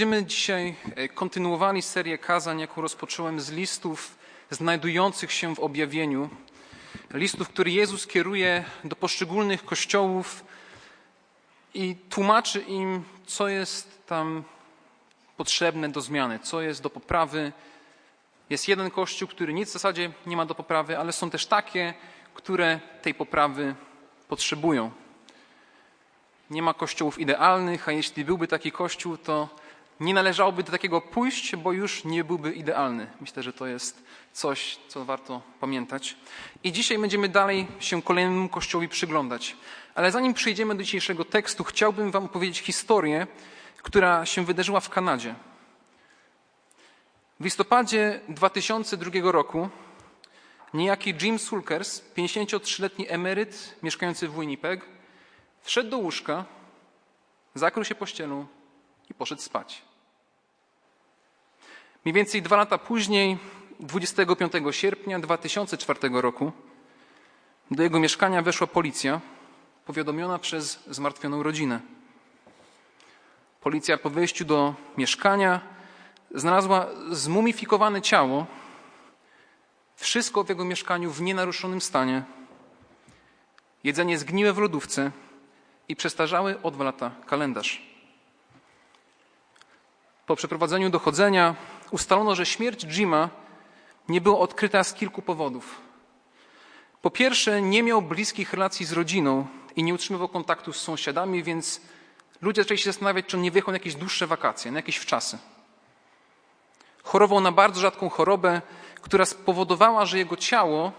Będziemy dzisiaj e, kontynuowali serię kazań, jaką rozpocząłem z listów znajdujących się w objawieniu. Listów, które Jezus kieruje do poszczególnych kościołów i tłumaczy im, co jest tam potrzebne do zmiany, co jest do poprawy. Jest jeden kościół, który nic w zasadzie nie ma do poprawy, ale są też takie, które tej poprawy potrzebują. Nie ma kościołów idealnych, a jeśli byłby taki kościół, to nie należałoby do takiego pójść, bo już nie byłby idealny. Myślę, że to jest coś, co warto pamiętać. I dzisiaj będziemy dalej się kolejnemu kościołowi przyglądać. Ale zanim przejdziemy do dzisiejszego tekstu, chciałbym Wam opowiedzieć historię, która się wydarzyła w Kanadzie. W listopadzie 2002 roku niejaki Jim Sulkers, 53-letni emeryt mieszkający w Winnipeg, wszedł do łóżka, zakrył się pościelą i poszedł spać. Mniej więcej dwa lata później, 25 sierpnia 2004 roku, do jego mieszkania weszła policja, powiadomiona przez zmartwioną rodzinę. Policja po wejściu do mieszkania znalazła zmumifikowane ciało, wszystko w jego mieszkaniu w nienaruszonym stanie, jedzenie zgniłe w lodówce i przestarzały o dwa lata kalendarz. Po przeprowadzeniu dochodzenia ustalono, że śmierć Jima nie była odkryta z kilku powodów. Po pierwsze, nie miał bliskich relacji z rodziną i nie utrzymywał kontaktu z sąsiadami, więc ludzie zaczęli się zastanawiać, czy on nie wyjechał na jakieś dłuższe wakacje, na jakieś wczasy. Chorował na bardzo rzadką chorobę, która spowodowała, że jego ciało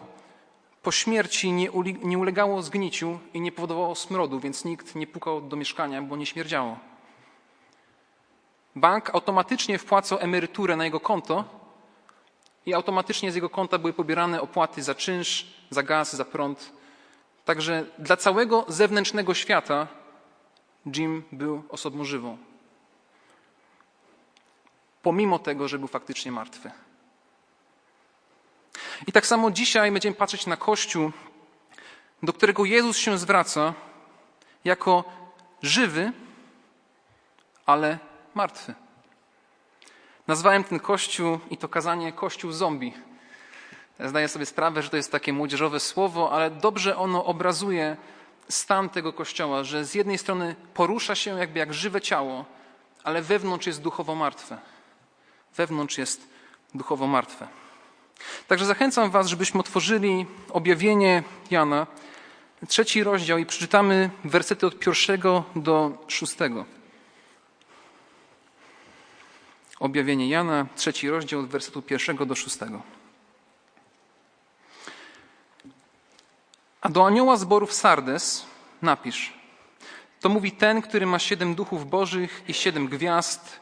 po śmierci nie, ulegało zgniciu i nie powodowało smrodu, więc nikt nie pukał do mieszkania, bo nie śmierdziało. Bank automatycznie wpłacał emeryturę na jego konto i automatycznie z jego konta były pobierane opłaty za czynsz, za gaz, za prąd. Także dla całego zewnętrznego świata Jim był osobą żywą. Pomimo tego, że był faktycznie martwy. I tak samo dzisiaj będziemy patrzeć na Kościół, do którego Jezus się zwraca jako żywy, ale martwy. Nazwałem ten kościół i to kazanie kościół zombie. Zdaję sobie sprawę, że to jest takie młodzieżowe słowo, ale dobrze ono obrazuje stan tego kościoła, że z jednej strony porusza się jakby jak żywe ciało, ale wewnątrz jest duchowo martwe. Wewnątrz jest duchowo martwe. Także zachęcam Was, żebyśmy otworzyli objawienie Jana, trzeci rozdział i przeczytamy wersety od pierwszego do szóstego. Objawienie Jana, trzeci rozdział od wersetu pierwszego do szóstego. A do anioła zborów Sardes napisz. To mówi ten, który ma siedem duchów bożych i siedem gwiazd.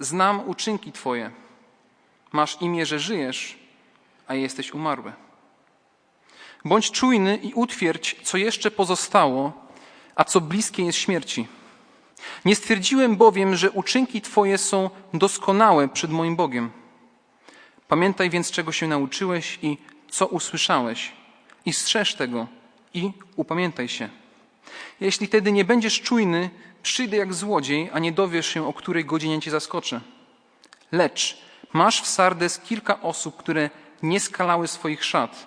Znam uczynki Twoje. Masz imię, że żyjesz, a jesteś umarły. Bądź czujny i utwierdź, co jeszcze pozostało, a co bliskie jest śmierci. Nie stwierdziłem bowiem, że uczynki Twoje są doskonałe przed moim Bogiem. Pamiętaj więc, czego się nauczyłeś i co usłyszałeś, i strzeż tego, i upamiętaj się. Jeśli wtedy nie będziesz czujny, przyjdę jak złodziej, a nie dowiesz się, o której godzinie cię zaskoczę. Lecz masz w Sardes kilka osób, które nie skalały swoich szat,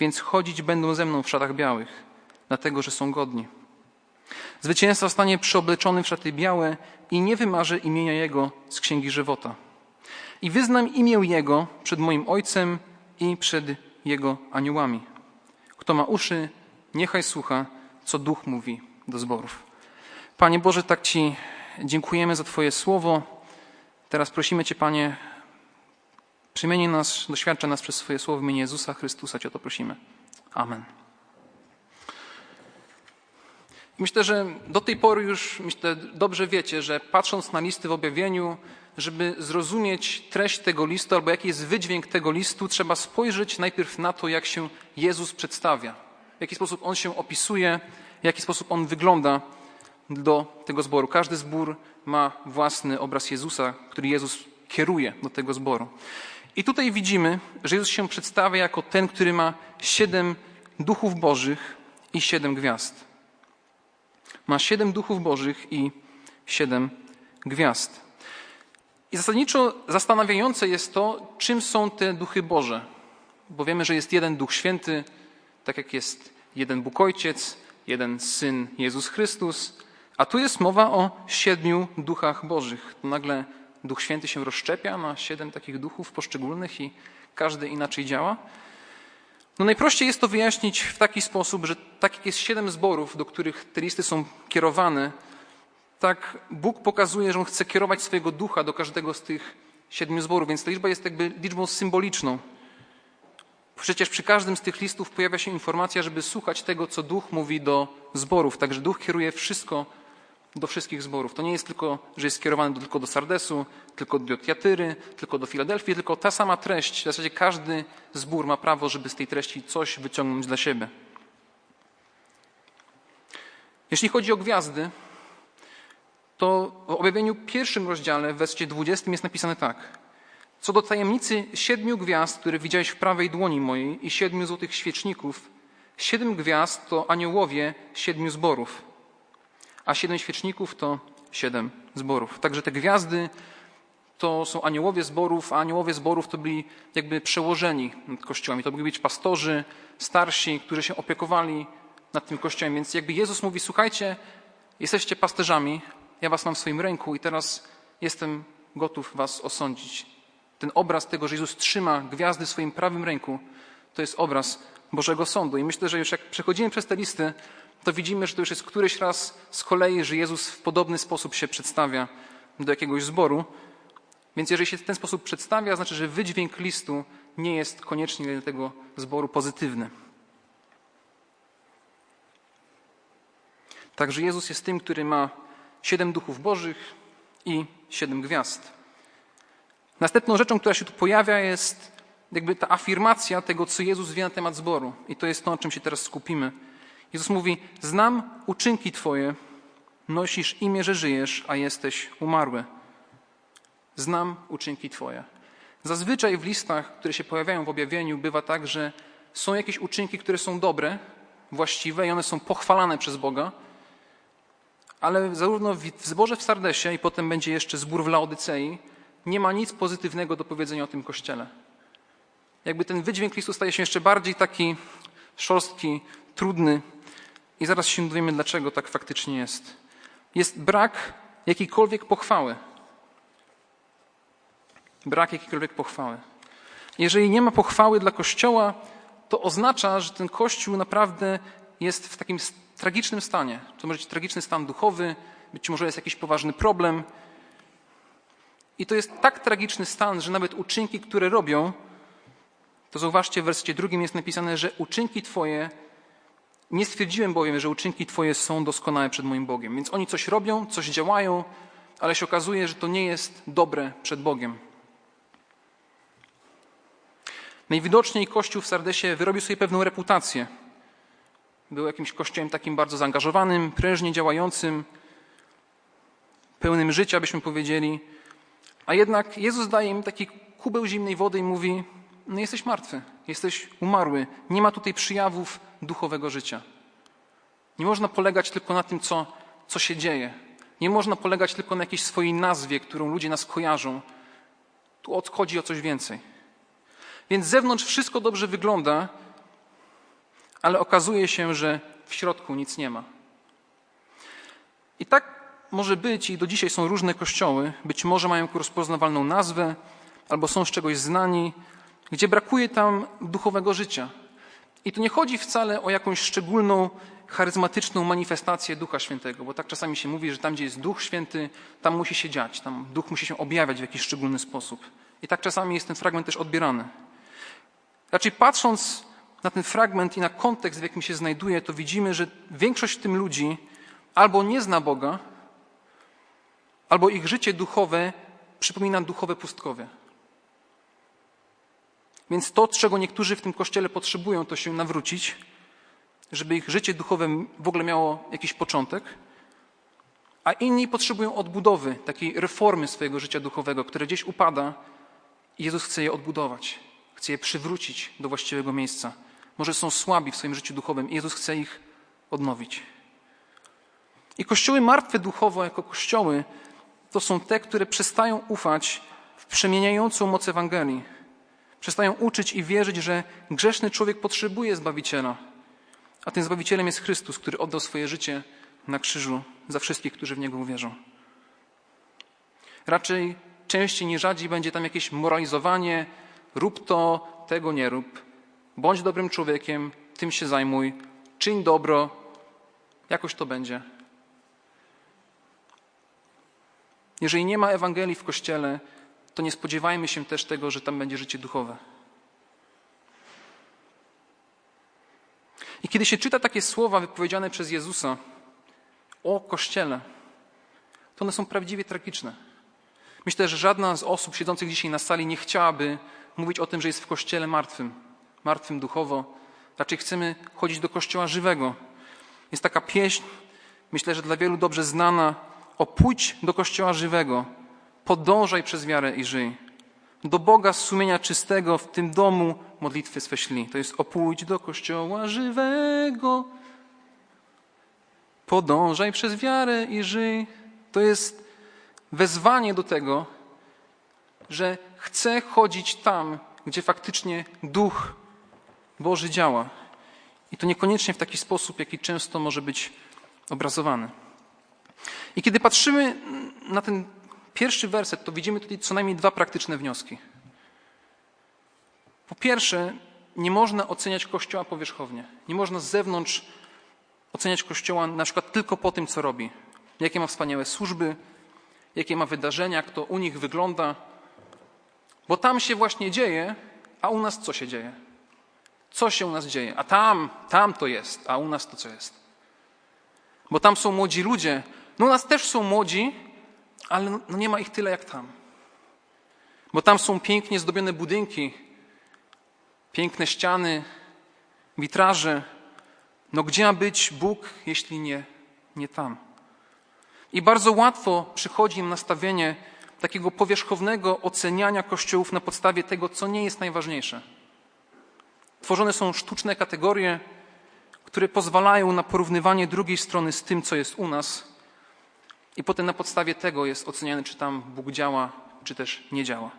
więc chodzić będą ze mną w szatach białych, dlatego że są godni. Zwycięzca zostanie przyobleczony w szaty białe i nie wymarzę imienia Jego z Księgi Żywota. I wyznam imię Jego przed moim Ojcem i przed Jego aniołami. Kto ma uszy, niechaj słucha, co Duch mówi do zborów. Panie Boże, tak Ci dziękujemy za Twoje słowo. Teraz prosimy Cię, Panie, przymieni nas, doświadcza nas przez swoje słowo w imieniu Jezusa Chrystusa. Cię o to prosimy. Amen. Myślę, że do tej pory już myślę, dobrze wiecie, że patrząc na listy w objawieniu, żeby zrozumieć treść tego listu albo jaki jest wydźwięk tego listu, trzeba spojrzeć najpierw na to, jak się Jezus przedstawia, w jaki sposób on się opisuje, w jaki sposób on wygląda do tego zboru. Każdy zbór ma własny obraz Jezusa, który Jezus kieruje do tego zboru. I tutaj widzimy, że Jezus się przedstawia jako ten, który ma siedem duchów bożych i siedem gwiazd ma siedem duchów bożych i siedem gwiazd. I zasadniczo zastanawiające jest to, czym są te duchy Boże. Bo wiemy, że jest jeden Duch Święty, tak jak jest jeden Bóg Ojciec, jeden Syn Jezus Chrystus, a tu jest mowa o siedmiu duchach Bożych. To nagle Duch Święty się rozszczepia na siedem takich duchów poszczególnych i każdy inaczej działa. No najprościej jest to wyjaśnić w taki sposób, że tak jak jest siedem zborów, do których te listy są kierowane, tak Bóg pokazuje, że On chce kierować swojego ducha do każdego z tych siedmiu zborów, więc ta liczba jest jakby liczbą symboliczną. Przecież przy każdym z tych listów pojawia się informacja, żeby słuchać tego, co duch mówi do zborów. Także duch kieruje wszystko do wszystkich zborów. To nie jest tylko, że jest skierowany tylko do Sardesu, tylko do Tiatyry, tylko do Filadelfii, tylko ta sama treść. W zasadzie każdy zbór ma prawo, żeby z tej treści coś wyciągnąć dla siebie. Jeśli chodzi o gwiazdy, to w objawieniu pierwszym rozdziale, w wersji 20 jest napisane tak. Co do tajemnicy siedmiu gwiazd, które widziałeś w prawej dłoni mojej i siedmiu złotych świeczników, siedem gwiazd to aniołowie siedmiu zborów a siedem świeczników to siedem zborów. Także te gwiazdy to są aniołowie zborów, a aniołowie zborów to byli jakby przełożeni nad kościołami. To mogli być pastorzy, starsi, którzy się opiekowali nad tym kościołem. Więc jakby Jezus mówi, słuchajcie, jesteście pasterzami, ja was mam w swoim ręku i teraz jestem gotów was osądzić. Ten obraz tego, że Jezus trzyma gwiazdy w swoim prawym ręku, to jest obraz Bożego Sądu. I myślę, że już jak przechodzimy przez te listy, to widzimy, że to już jest któryś raz z kolei, że Jezus w podobny sposób się przedstawia do jakiegoś zboru. Więc jeżeli się w ten sposób przedstawia, znaczy, że wydźwięk listu nie jest koniecznie dla tego zboru pozytywny. Także Jezus jest tym, który ma siedem duchów bożych i siedem gwiazd. Następną rzeczą, która się tu pojawia, jest jakby ta afirmacja tego, co Jezus wie na temat zboru. I to jest to, na czym się teraz skupimy. Jezus mówi: Znam uczynki Twoje, nosisz imię, że żyjesz, a jesteś umarły. Znam uczynki Twoje. Zazwyczaj w listach, które się pojawiają w objawieniu, bywa tak, że są jakieś uczynki, które są dobre, właściwe i one są pochwalane przez Boga, ale zarówno w zborze w Sardesie i potem będzie jeszcze zbór w Laodycei, nie ma nic pozytywnego do powiedzenia o tym kościele. Jakby ten wydźwięk listu staje się jeszcze bardziej taki szorstki, trudny, i zaraz się dowiemy, dlaczego tak faktycznie jest. Jest brak jakiejkolwiek pochwały. Brak jakiejkolwiek pochwały. Jeżeli nie ma pochwały dla Kościoła, to oznacza, że ten Kościół naprawdę jest w takim tragicznym stanie. To może być tragiczny stan duchowy, być może jest jakiś poważny problem. I to jest tak tragiczny stan, że nawet uczynki, które robią, to zauważcie, w wersji drugim jest napisane, że uczynki Twoje nie stwierdziłem bowiem, że uczynki Twoje są doskonałe przed moim Bogiem. Więc oni coś robią, coś działają, ale się okazuje, że to nie jest dobre przed Bogiem. Najwidoczniej Kościół w Sardesie wyrobił sobie pewną reputację. Był jakimś kościołem takim bardzo zaangażowanym, prężnie działającym, pełnym życia, byśmy powiedzieli. A jednak Jezus daje im taki kubeł zimnej wody i mówi: No, jesteś martwy, jesteś umarły, nie ma tutaj przyjawów duchowego życia. Nie można polegać tylko na tym, co, co się dzieje. Nie można polegać tylko na jakiejś swojej nazwie, którą ludzie nas kojarzą. Tu odchodzi o coś więcej. Więc z zewnątrz wszystko dobrze wygląda, ale okazuje się, że w środku nic nie ma. I tak może być, i do dzisiaj są różne kościoły, być może mają rozpoznawalną nazwę, albo są z czegoś znani, gdzie brakuje tam duchowego życia. I tu nie chodzi wcale o jakąś szczególną, charyzmatyczną manifestację Ducha Świętego, bo tak czasami się mówi, że tam, gdzie jest Duch Święty, tam musi się dziać, tam Duch musi się objawiać w jakiś szczególny sposób. I tak czasami jest ten fragment też odbierany. Raczej patrząc na ten fragment i na kontekst, w jakim się znajduje, to widzimy, że większość tym ludzi albo nie zna Boga, albo ich życie duchowe przypomina duchowe pustkowie. Więc to, czego niektórzy w tym kościele potrzebują, to się nawrócić, żeby ich życie duchowe w ogóle miało jakiś początek, a inni potrzebują odbudowy, takiej reformy swojego życia duchowego, które gdzieś upada i Jezus chce je odbudować, chce je przywrócić do właściwego miejsca. Może są słabi w swoim życiu duchowym i Jezus chce ich odnowić. I kościoły martwe duchowo, jako kościoły, to są te, które przestają ufać w przemieniającą moc Ewangelii. Przestają uczyć i wierzyć, że grzeszny człowiek potrzebuje Zbawiciela, a tym Zbawicielem jest Chrystus, który oddał swoje życie na krzyżu za wszystkich, którzy w Niego uwierzą. Raczej częściej niż rzadziej będzie tam jakieś moralizowanie, rób to, tego nie rób, bądź dobrym człowiekiem, tym się zajmuj, czyń dobro, jakoś to będzie. Jeżeli nie ma Ewangelii w Kościele, to nie spodziewajmy się też tego, że tam będzie życie duchowe. I kiedy się czyta takie słowa wypowiedziane przez Jezusa o Kościele, to one są prawdziwie tragiczne. Myślę, że żadna z osób siedzących dzisiaj na sali nie chciałaby mówić o tym, że jest w Kościele martwym, martwym duchowo. Raczej chcemy chodzić do Kościoła żywego. Jest taka pieśń, myślę, że dla wielu dobrze znana, o pójdź do Kościoła żywego, podążaj przez wiarę i żyj. Do Boga z sumienia czystego w tym domu modlitwy swe śli. To jest opójdź do Kościoła żywego, podążaj przez wiarę i żyj. To jest wezwanie do tego, że chcę chodzić tam, gdzie faktycznie Duch Boży działa. I to niekoniecznie w taki sposób, jaki często może być obrazowany. I kiedy patrzymy na ten pierwszy werset, to widzimy tutaj co najmniej dwa praktyczne wnioski. Po pierwsze, nie można oceniać Kościoła powierzchownie. Nie można z zewnątrz oceniać Kościoła na przykład tylko po tym, co robi. Jakie ma wspaniałe służby, jakie ma wydarzenia, jak to u nich wygląda. Bo tam się właśnie dzieje, a u nas co się dzieje? Co się u nas dzieje? A tam, tam to jest, a u nas to co jest? Bo tam są młodzi ludzie. No u nas też są młodzi, ale no, no nie ma ich tyle jak tam. Bo tam są pięknie zdobione budynki, piękne ściany, witraże. No gdzie ma być Bóg, jeśli nie, nie tam? I bardzo łatwo przychodzi im nastawienie takiego powierzchownego oceniania kościołów na podstawie tego, co nie jest najważniejsze. Tworzone są sztuczne kategorie, które pozwalają na porównywanie drugiej strony z tym, co jest u nas, i potem na podstawie tego jest oceniane, czy tam Bóg działa, czy też nie działa.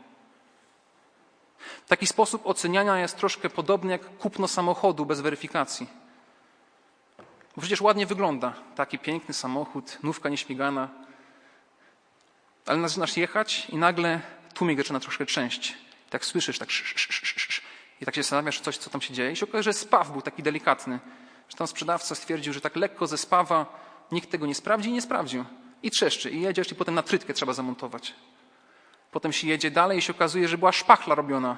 Taki sposób oceniania jest troszkę podobny jak kupno samochodu bez weryfikacji. Bo przecież ładnie wygląda taki piękny samochód, nówka nieśmigana, ale zaczynasz jechać i nagle tłumik zaczyna troszkę trzęść. Tak słyszysz, tak i tak się zastanawiasz coś, co tam się dzieje. I się okaże, że spaw był taki delikatny, że tam sprzedawca stwierdził, że tak lekko ze spawa nikt tego nie sprawdzi i nie sprawdził. I trzeszczy, i jedziesz, i potem na trytkę trzeba zamontować. Potem się jedzie dalej i się okazuje, że była szpachla robiona.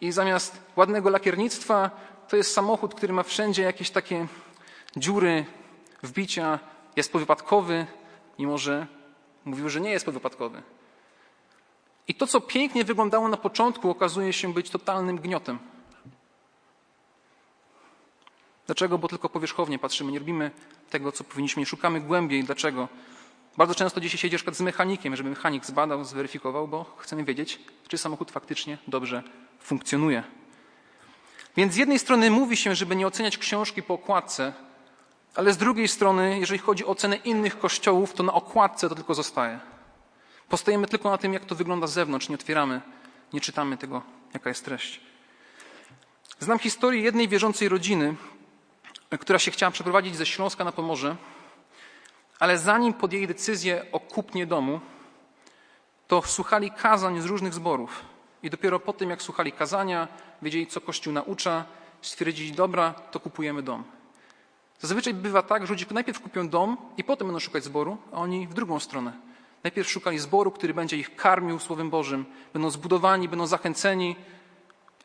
I zamiast ładnego lakiernictwa, to jest samochód, który ma wszędzie jakieś takie dziury, wbicia, jest powypadkowy, mimo że mówił, że nie jest powypadkowy. I to, co pięknie wyglądało na początku, okazuje się być totalnym gniotem. Dlaczego? Bo tylko powierzchownie patrzymy, nie robimy tego, co powinniśmy, nie szukamy głębiej. Dlaczego? Bardzo często dzisiaj siedzisz z mechanikiem, żeby mechanik zbadał, zweryfikował, bo chcemy wiedzieć, czy samochód faktycznie dobrze funkcjonuje. Więc z jednej strony mówi się, żeby nie oceniać książki po okładce, ale z drugiej strony, jeżeli chodzi o ocenę innych kościołów, to na okładce to tylko zostaje. Postajemy tylko na tym, jak to wygląda z zewnątrz, nie otwieramy, nie czytamy tego, jaka jest treść. Znam historię jednej wierzącej rodziny, która się chciała przeprowadzić ze Śląska na Pomorze, ale zanim podjęli decyzję o kupnie domu, to słuchali kazań z różnych zborów. I dopiero po tym, jak słuchali kazania, wiedzieli, co Kościół naucza, stwierdzili, dobra, to kupujemy dom. Zazwyczaj bywa tak, że ludzie najpierw kupią dom i potem będą szukać zboru, a oni w drugą stronę. Najpierw szukali zboru, który będzie ich karmił Słowem Bożym, będą zbudowani, będą zachęceni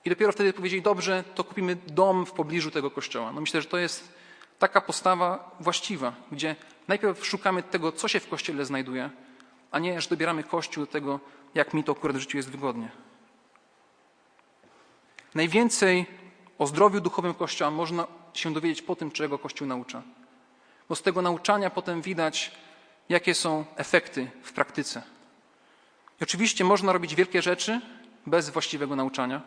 i dopiero wtedy powiedzieli, dobrze, to kupimy dom w pobliżu tego kościoła. No myślę, że to jest taka postawa właściwa, gdzie najpierw szukamy tego, co się w kościele znajduje, a nie, że dobieramy kościół do tego, jak mi to akurat w życiu jest wygodnie. Najwięcej o zdrowiu duchowym Kościoła można się dowiedzieć po tym, czego Kościół naucza. Bo z tego nauczania potem widać, jakie są efekty w praktyce. I oczywiście można robić wielkie rzeczy bez właściwego nauczania,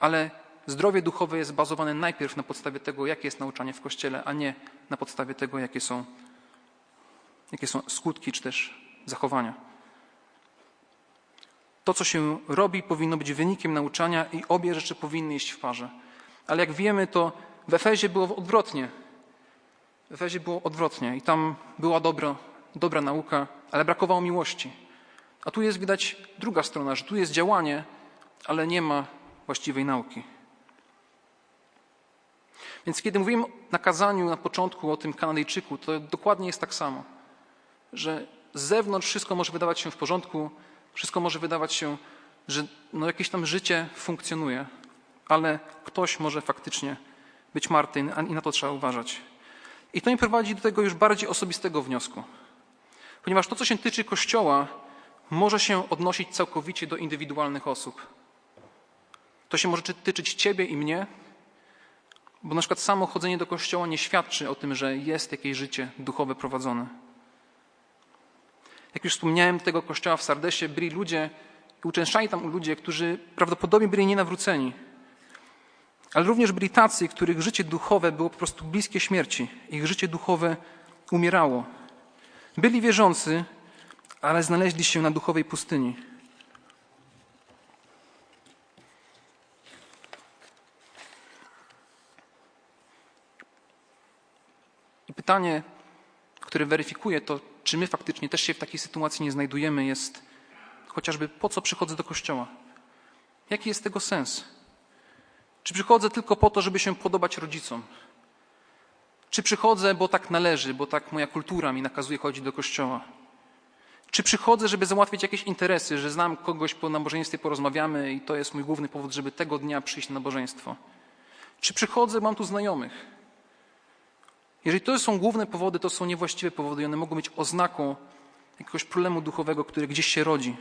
ale zdrowie duchowe jest bazowane najpierw na podstawie tego, jakie jest nauczanie w Kościele, a nie na podstawie tego, jakie są jakie są skutki czy też zachowania. To, co się robi, powinno być wynikiem nauczania i obie rzeczy powinny iść w parze. Ale jak wiemy, to w Efezie było odwrotnie. W Efezie było odwrotnie i tam była dobra, dobra nauka, ale brakowało miłości. A tu jest widać druga strona, że tu jest działanie, ale nie ma właściwej nauki. Więc kiedy mówimy na kazaniu na początku o tym Kanadyjczyku, to dokładnie jest tak samo, że z zewnątrz wszystko może wydawać się w porządku, wszystko może wydawać się, że no jakieś tam życie funkcjonuje, ale ktoś może faktycznie być martwy i na to trzeba uważać. I to mi prowadzi do tego już bardziej osobistego wniosku. Ponieważ to, co się tyczy Kościoła, może się odnosić całkowicie do indywidualnych osób. To się może tyczyć Ciebie i mnie, bo na przykład samo chodzenie do kościoła nie świadczy o tym, że jest jakieś życie duchowe prowadzone. Jak już wspomniałem, tego kościoła w Sardesie byli ludzie, uczęszczali tam ludzie, którzy prawdopodobnie byli nienawróceni. Ale również byli tacy, których życie duchowe było po prostu bliskie śmierci. Ich życie duchowe umierało. Byli wierzący, ale znaleźli się na duchowej pustyni. Pytanie, które weryfikuje to, czy my faktycznie też się w takiej sytuacji nie znajdujemy, jest chociażby po co przychodzę do kościoła? Jaki jest tego sens? Czy przychodzę tylko po to, żeby się podobać rodzicom? Czy przychodzę, bo tak należy, bo tak moja kultura mi nakazuje chodzić do kościoła? Czy przychodzę, żeby załatwić jakieś interesy, że znam kogoś po nabożeństwie, porozmawiamy i to jest mój główny powód, żeby tego dnia przyjść na nabożeństwo? Czy przychodzę, mam tu znajomych? Jeżeli to są główne powody, to są niewłaściwe powody i one mogą być oznaką jakiegoś problemu duchowego, który gdzieś się rodzi.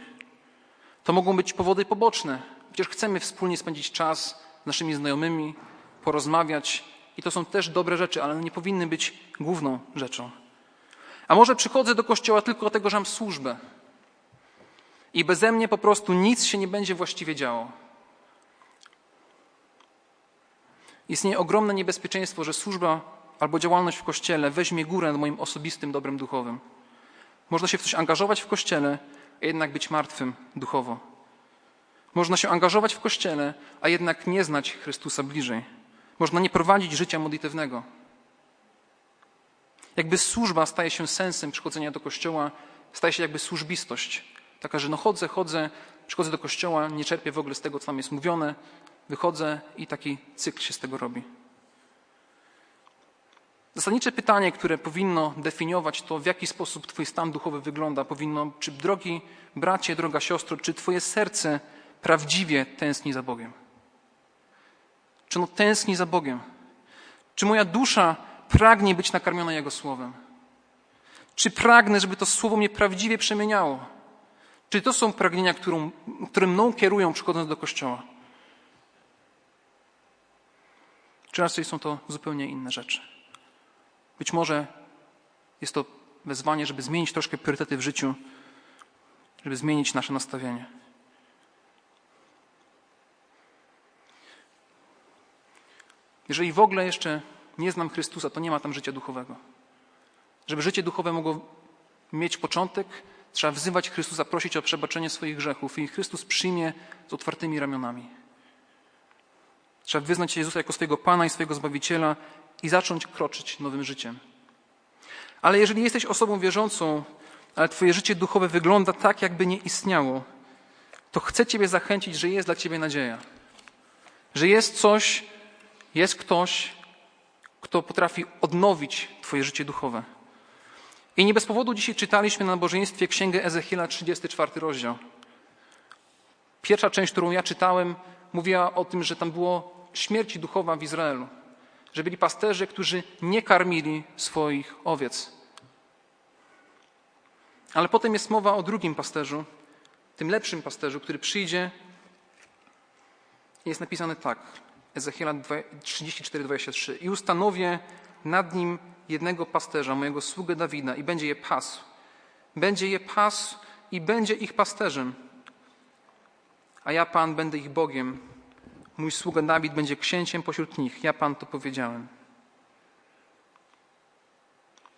To mogą być powody poboczne. Przecież chcemy wspólnie spędzić czas z naszymi znajomymi, porozmawiać i to są też dobre rzeczy, ale nie powinny być główną rzeczą. A może przychodzę do kościoła tylko dlatego, że mam służbę i beze mnie po prostu nic się nie będzie właściwie działo. Istnieje ogromne niebezpieczeństwo, że służba albo działalność w kościele weźmie górę nad moim osobistym dobrem duchowym. Można się w coś angażować w kościele, a jednak być martwym duchowo. Można się angażować w kościele, a jednak nie znać Chrystusa bliżej. Można nie prowadzić życia modlitewnego. Jakby służba staje się sensem przychodzenia do kościoła, staje się jakby służbistość. Taka, że no chodzę, chodzę, przychodzę do kościoła, nie czerpię w ogóle z tego, co tam jest mówione, wychodzę i taki cykl się z tego robi. Zasadnicze pytanie, które powinno definiować to, w jaki sposób Twój stan duchowy wygląda, powinno, czy drogi bracie, droga siostro, czy Twoje serce prawdziwie tęskni za Bogiem? Czy ono tęskni za Bogiem? Czy moja dusza pragnie być nakarmiona Jego słowem? Czy pragnę, żeby to słowo mnie prawdziwie przemieniało? Czy to są pragnienia, którą, które mną kierują, przychodząc do kościoła? Czy raczej są to zupełnie inne rzeczy? Być może jest to wezwanie, żeby zmienić troszkę priorytety w życiu, żeby zmienić nasze nastawienie. Jeżeli w ogóle jeszcze nie znam Chrystusa, to nie ma tam życia duchowego. Żeby życie duchowe mogło mieć początek, trzeba wzywać Chrystusa, prosić o przebaczenie swoich grzechów i Chrystus przyjmie z otwartymi ramionami. Trzeba wyznać Jezusa jako swojego Pana i swojego Zbawiciela i zacząć kroczyć nowym życiem. Ale jeżeli jesteś osobą wierzącą, ale Twoje życie duchowe wygląda tak, jakby nie istniało, to chcę Ciebie zachęcić, że jest dla Ciebie nadzieja. Że jest coś, jest ktoś, kto potrafi odnowić Twoje życie duchowe. I nie bez powodu dzisiaj czytaliśmy na nabożeństwie Księgę Ezechiela, 34 rozdział. Pierwsza część, którą ja czytałem, mówiła o tym, że tam było śmierci duchowa w Izraelu że byli pasterze, którzy nie karmili swoich owiec. Ale potem jest mowa o drugim pasterzu, tym lepszym pasterzu, który przyjdzie. Jest napisane tak, Ezechiela 34:23. I ustanowię nad nim jednego pasterza, mojego sługę Dawida, i będzie je pasł. Będzie je pasł i będzie ich pasterzem. A ja, Pan, będę ich Bogiem, Mój sługa Dawid będzie księciem pośród nich. Ja Pan to powiedziałem.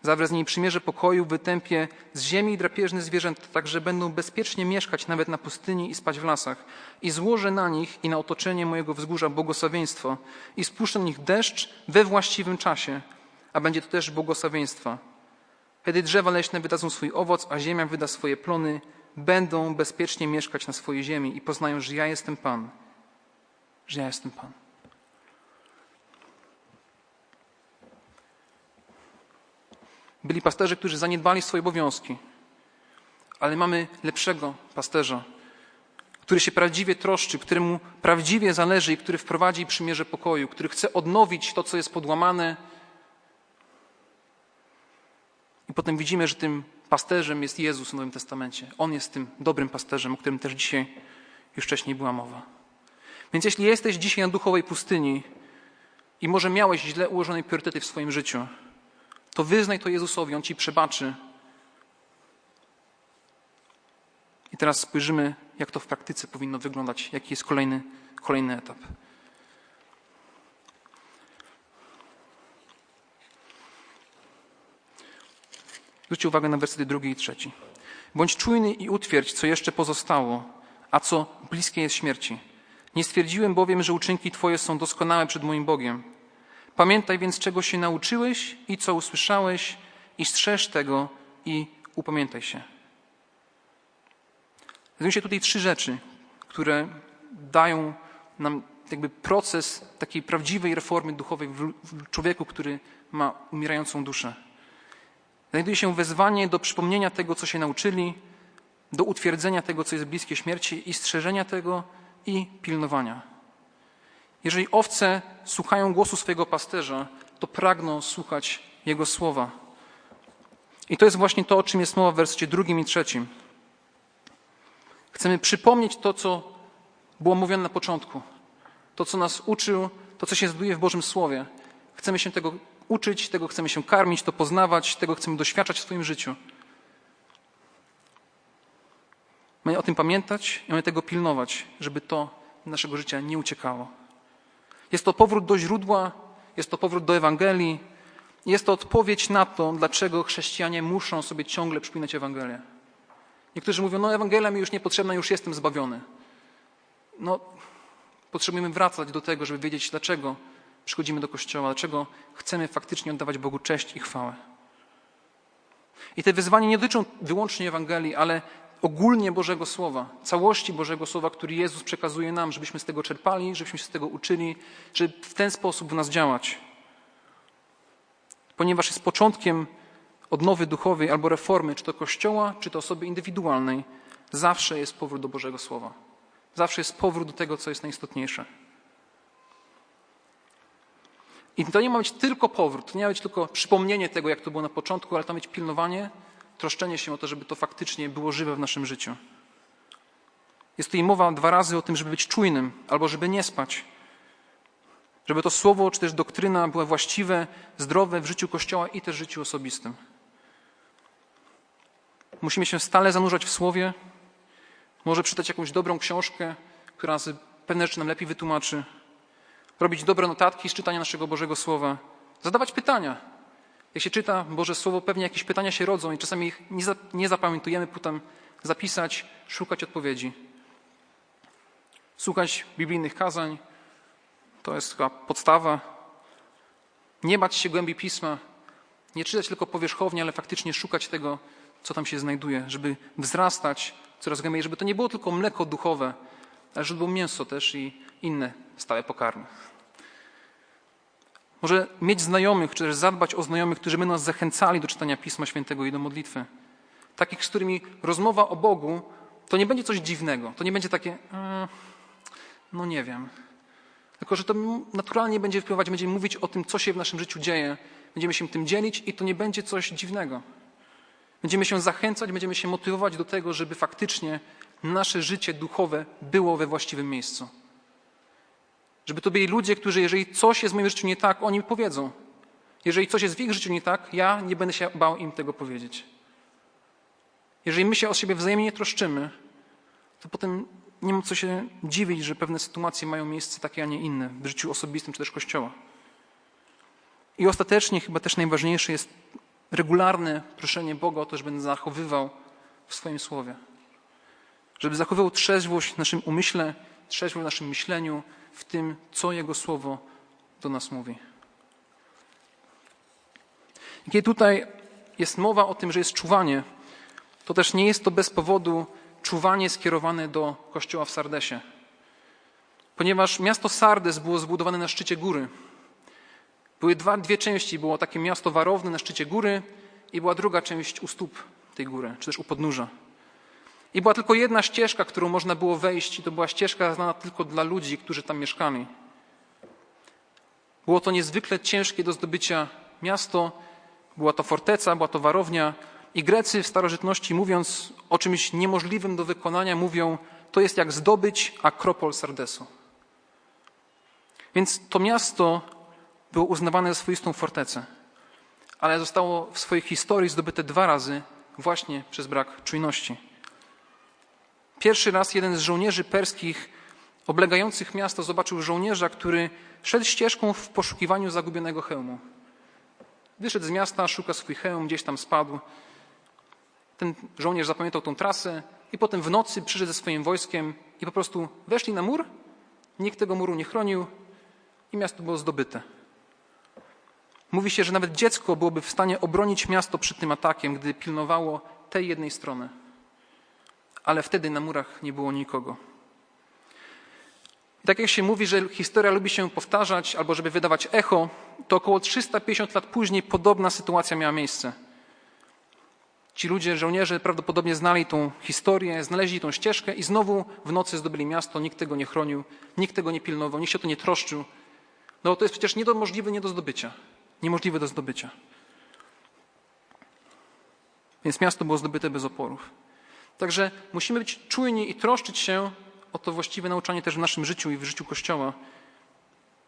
Zawrę z niej przymierze pokoju, wytępię z ziemi drapieżne zwierzęta, tak że będą bezpiecznie mieszkać nawet na pustyni i spać w lasach. I złożę na nich i na otoczenie mojego wzgórza błogosławieństwo i spuszczę na nich deszcz we właściwym czasie, a będzie to też błogosławieństwa. Wtedy drzewa leśne wydadzą swój owoc, a ziemia wyda swoje plony. Będą bezpiecznie mieszkać na swojej ziemi i poznają, że ja jestem Pan. Że ja jestem Pan. Byli pasterze, którzy zaniedbali swoje obowiązki, ale mamy lepszego pasterza, który się prawdziwie troszczy, któremu prawdziwie zależy i który wprowadzi przymierze pokoju, który chce odnowić to, co jest podłamane. I potem widzimy, że tym pasterzem jest Jezus w Nowym Testamencie. On jest tym dobrym pasterzem, o którym też dzisiaj już wcześniej była mowa. Więc jeśli jesteś dzisiaj na duchowej pustyni i może miałeś źle ułożone priorytety w swoim życiu, to wyznaj to Jezusowi, On ci przebaczy. I teraz spojrzymy, jak to w praktyce powinno wyglądać, jaki jest kolejny, kolejny etap. Zwróćcie uwagę na wersety drugi i trzeci. Bądź czujny i utwierdź, co jeszcze pozostało, a co bliskie jest śmierci. Nie stwierdziłem bowiem, że uczynki Twoje są doskonałe przed moim Bogiem. Pamiętaj więc, czego się nauczyłeś i co usłyszałeś, i strzeż tego i upamiętaj się. Znajdują się tutaj trzy rzeczy, które dają nam jakby proces takiej prawdziwej reformy duchowej w człowieku, który ma umierającą duszę. Znajduje się wezwanie do przypomnienia tego, co się nauczyli, do utwierdzenia tego, co jest bliskie śmierci i strzeżenia tego i pilnowania. Jeżeli owce słuchają głosu swojego pasterza, to pragną słuchać jego słowa. I to jest właśnie to, o czym jest mowa w wersecie drugim i trzecim. Chcemy przypomnieć to, co było mówione na początku. To, co nas uczył, to, co się znajduje w Bożym Słowie. Chcemy się tego uczyć, tego chcemy się karmić, to poznawać, tego chcemy doświadczać w swoim życiu. Mamy o tym pamiętać i mamy tego pilnować, żeby to naszego życia nie uciekało. Jest to powrót do źródła, jest to powrót do Ewangelii, jest to odpowiedź na to, dlaczego chrześcijanie muszą sobie ciągle przypominać Ewangelię. Niektórzy mówią, no Ewangelia mi już niepotrzebna, już jestem zbawiony. No, potrzebujemy wracać do tego, żeby wiedzieć, dlaczego przychodzimy do Kościoła, dlaczego chcemy faktycznie oddawać Bogu cześć i chwałę. I te wyzwania nie dotyczą wyłącznie Ewangelii, ale ogólnie Bożego Słowa, całości Bożego Słowa, który Jezus przekazuje nam, żebyśmy z tego czerpali, żebyśmy się z tego uczyli, żeby w ten sposób w nas działać. Ponieważ jest początkiem odnowy duchowej albo reformy, czy to Kościoła, czy to osoby indywidualnej, zawsze jest powrót do Bożego Słowa. Zawsze jest powrót do tego, co jest najistotniejsze. I to nie ma być tylko powrót, nie ma być tylko przypomnienie tego, jak to było na początku, ale to ma być pilnowanie, troszczenie się o to, żeby to faktycznie było żywe w naszym życiu. Jest tutaj mowa dwa razy o tym, żeby być czujnym albo żeby nie spać. Żeby to słowo czy też doktryna była właściwe, zdrowe w życiu Kościoła i też w życiu osobistym. Musimy się stale zanurzać w słowie. Może czytać jakąś dobrą książkę, która pewne rzeczy nam lepiej wytłumaczy. Robić dobre notatki z czytania naszego Bożego Słowa. Zadawać pytania. Jak się czyta Boże Słowo, pewnie jakieś pytania się rodzą i czasami ich nie, za, nie zapamiętujemy, potem zapisać, szukać odpowiedzi. Słuchać biblijnych kazań, to jest chyba podstawa. Nie bać się głębi pisma, nie czytać tylko powierzchownie, ale faktycznie szukać tego, co tam się znajduje, żeby wzrastać coraz głębiej, żeby to nie było tylko mleko duchowe, ale żeby było mięso też i inne stałe pokarmy. Może mieć znajomych, czy też zadbać o znajomych, którzy będą nas zachęcali do czytania Pisma Świętego i do modlitwy. Takich, z którymi rozmowa o Bogu to nie będzie coś dziwnego. To nie będzie takie, mm, no nie wiem. Tylko, że to naturalnie będzie wpływać, będziemy mówić o tym, co się w naszym życiu dzieje. Będziemy się tym dzielić i to nie będzie coś dziwnego. Będziemy się zachęcać, będziemy się motywować do tego, żeby faktycznie nasze życie duchowe było we właściwym miejscu. Żeby to byli ludzie, którzy, jeżeli coś jest w moim życiu nie tak, oni mi powiedzą. Jeżeli coś jest w ich życiu nie tak, ja nie będę się bał im tego powiedzieć. Jeżeli my się o siebie wzajemnie troszczymy, to potem nie ma co się dziwić, że pewne sytuacje mają miejsce takie, a nie inne w życiu osobistym czy też Kościoła. I ostatecznie chyba też najważniejsze jest regularne proszenie Boga o to, żeby zachowywał w swoim słowie. Żeby zachowywał trzeźwość w naszym umyśle, trzeźwość w naszym myśleniu, w tym, co Jego słowo do nas mówi. I kiedy tutaj jest mowa o tym, że jest czuwanie, to też nie jest to bez powodu czuwanie skierowane do kościoła w Sardesie. Ponieważ miasto Sardes było zbudowane na szczycie góry. Były dwa, dwie części. Było takie miasto warowne na szczycie góry i była druga część u stóp tej góry, czy też u podnóża. I była tylko jedna ścieżka, którą można było wejść, i to była ścieżka znana tylko dla ludzi, którzy tam mieszkali. Było to niezwykle ciężkie do zdobycia miasto, była to forteca, była to warownia, i Grecy w starożytności, mówiąc o czymś niemożliwym do wykonania, mówią, to jest jak zdobyć Akropol Sardesu. Więc to miasto było uznawane za swoistą fortecę, ale zostało w swojej historii zdobyte dwa razy właśnie przez brak czujności. Pierwszy raz jeden z żołnierzy perskich oblegających miasto zobaczył żołnierza, który szedł ścieżką w poszukiwaniu zagubionego hełmu. Wyszedł z miasta, szuka swój hełm, gdzieś tam spadł. Ten żołnierz zapamiętał tą trasę i potem w nocy przyszedł ze swoim wojskiem i po prostu weszli na mur. Nikt tego muru nie chronił i miasto było zdobyte. Mówi się, że nawet dziecko byłoby w stanie obronić miasto przed tym atakiem, gdy pilnowało tej jednej strony. Ale wtedy na murach nie było nikogo. I tak jak się mówi, że historia lubi się powtarzać albo żeby wydawać echo, to około 350 lat później podobna sytuacja miała miejsce. Ci ludzie, żołnierze prawdopodobnie znali tą historię, znaleźli tą ścieżkę i znowu w nocy zdobyli miasto, nikt tego nie chronił, nikt tego nie pilnował, nikt się o to nie troszczył. No to jest przecież nie do, możliwe nie do zdobycia. Niemożliwe do zdobycia. Więc miasto było zdobyte bez oporów. Także musimy być czujni i troszczyć się o to właściwe nauczanie też w naszym życiu i w życiu Kościoła.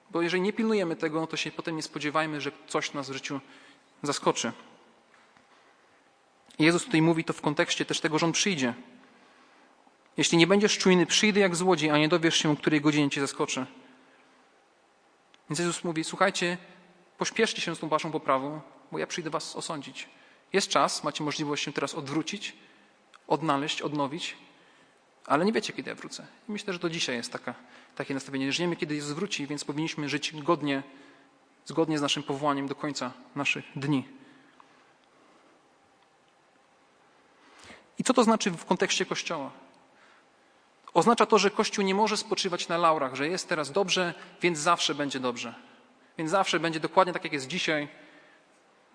Bo jeżeli nie pilnujemy tego, to się potem nie spodziewajmy, że coś nas w życiu zaskoczy. Jezus tutaj mówi to w kontekście też tego, że On przyjdzie. Jeśli nie będziesz czujny, przyjdę jak złodziej, a nie dowiesz się, o której godzinie cię zaskoczy. Więc Jezus mówi, słuchajcie, pośpieszcie się z tą waszą poprawą, bo ja przyjdę was osądzić. Jest czas, macie możliwość się teraz odwrócić, odnaleźć, odnowić, ale nie wiecie, kiedy ja wrócę. I myślę, że to dzisiaj jest taka, takie nastawienie. Żyjemy, kiedy Jezus wróci, więc powinniśmy żyć godnie, zgodnie z naszym powołaniem do końca naszych dni. I co to znaczy w kontekście Kościoła? Oznacza to, że Kościół nie może spoczywać na laurach, że jest teraz dobrze, więc zawsze będzie dobrze. Więc zawsze będzie dokładnie tak, jak jest dzisiaj.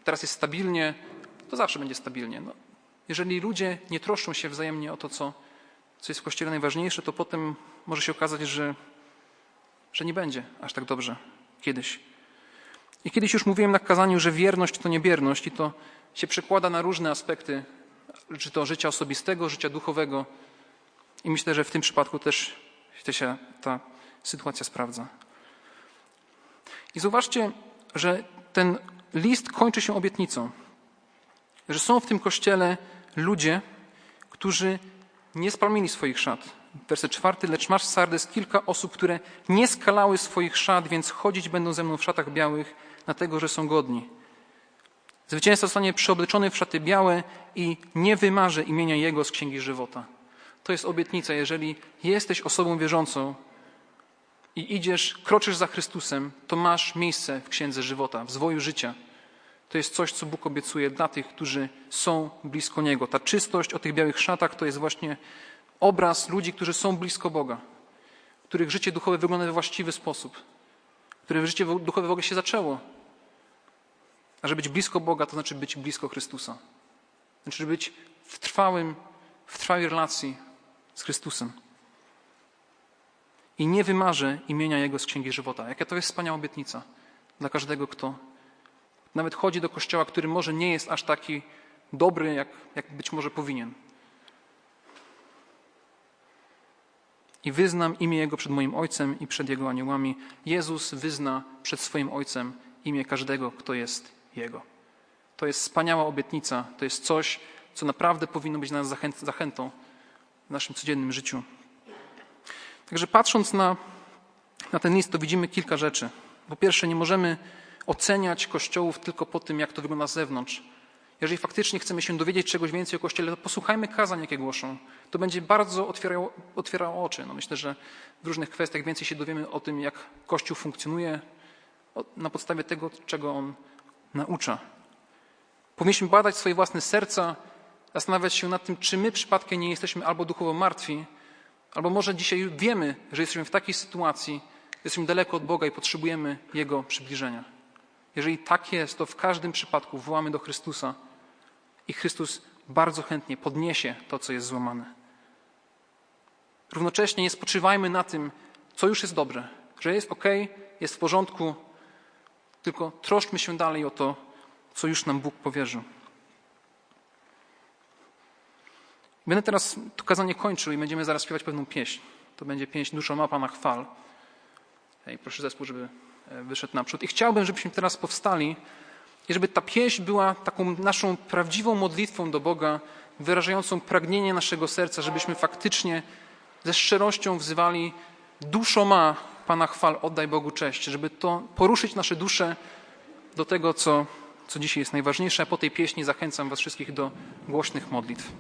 Teraz jest stabilnie, to zawsze będzie stabilnie. No, jeżeli ludzie nie troszczą się wzajemnie o to, co, co jest w Kościele najważniejsze, to potem może się okazać, że, że nie będzie aż tak dobrze kiedyś. I kiedyś już mówiłem na kazaniu, że wierność to niebierność i to się przekłada na różne aspekty czy to życia osobistego, życia duchowego. I myślę, że w tym przypadku też się ta sytuacja sprawdza. I zauważcie, że ten list kończy się obietnicą, że są w tym kościele ludzie, którzy nie splamili swoich szat. Werset czwarty, lecz masz Sardes kilka osób, które nie skalały swoich szat, więc chodzić będą ze mną w szatach białych, dlatego że są godni. Zwycięzca zostanie przeobleczony w szaty białe i nie wymarzy imienia Jego z Księgi Żywota. To jest obietnica. Jeżeli jesteś osobą wierzącą i idziesz, kroczysz za Chrystusem, to masz miejsce w Księdze Żywota, w zwoju życia. To jest coś, co Bóg obiecuje dla tych, którzy są blisko Niego. Ta czystość o tych białych szatach to jest właśnie obraz ludzi, którzy są blisko Boga, których życie duchowe wygląda we właściwy sposób, których życie duchowe w ogóle się zaczęło a żeby być blisko Boga, to znaczy być blisko Chrystusa. Znaczy być w, trwałym, w trwałej relacji z Chrystusem. I nie wymarzę imienia Jego z Księgi Żywota. Jaka to jest wspaniała obietnica dla każdego, kto nawet chodzi do kościoła, który może nie jest aż taki dobry, jak, jak być może powinien. I wyznam imię Jego przed moim Ojcem i przed Jego aniołami. Jezus wyzna przed swoim Ojcem imię każdego, kto jest jego. To jest wspaniała obietnica, to jest coś, co naprawdę powinno być dla nas zachętą w naszym codziennym życiu. Także patrząc na, na ten list, to widzimy kilka rzeczy. Po pierwsze, nie możemy oceniać kościołów tylko po tym, jak to wygląda z zewnątrz. Jeżeli faktycznie chcemy się dowiedzieć czegoś więcej o Kościele, to posłuchajmy kazań, jakie głoszą. To będzie bardzo otwierało, otwierało oczy. No myślę, że w różnych kwestiach więcej się dowiemy o tym, jak Kościół funkcjonuje, na podstawie tego, czego on naucza. Powinniśmy badać swoje własne serca, zastanawiać się nad tym, czy my przypadkiem nie jesteśmy albo duchowo martwi, albo może dzisiaj wiemy, że jesteśmy w takiej sytuacji, jesteśmy daleko od Boga i potrzebujemy Jego przybliżenia. Jeżeli tak jest, to w każdym przypadku wołamy do Chrystusa i Chrystus bardzo chętnie podniesie to, co jest złamane. Równocześnie nie spoczywajmy na tym, co już jest dobre, że jest ok, jest w porządku, tylko troszczmy się dalej o to, co już nam Bóg powierzył. Będę teraz to kazanie kończył i będziemy zaraz śpiewać pewną pieśń. To będzie pieśń Dusza ma Pana chwal. I proszę zespół, żeby wyszedł naprzód. I chciałbym, żebyśmy teraz powstali i żeby ta pieśń była taką naszą prawdziwą modlitwą do Boga, wyrażającą pragnienie naszego serca, żebyśmy faktycznie ze szczerością wzywali Duszo ma Pana chwal, oddaj Bogu cześć, żeby to poruszyć nasze dusze do tego, co, co dzisiaj jest najważniejsze. Po tej pieśni zachęcam Was wszystkich do głośnych modlitw.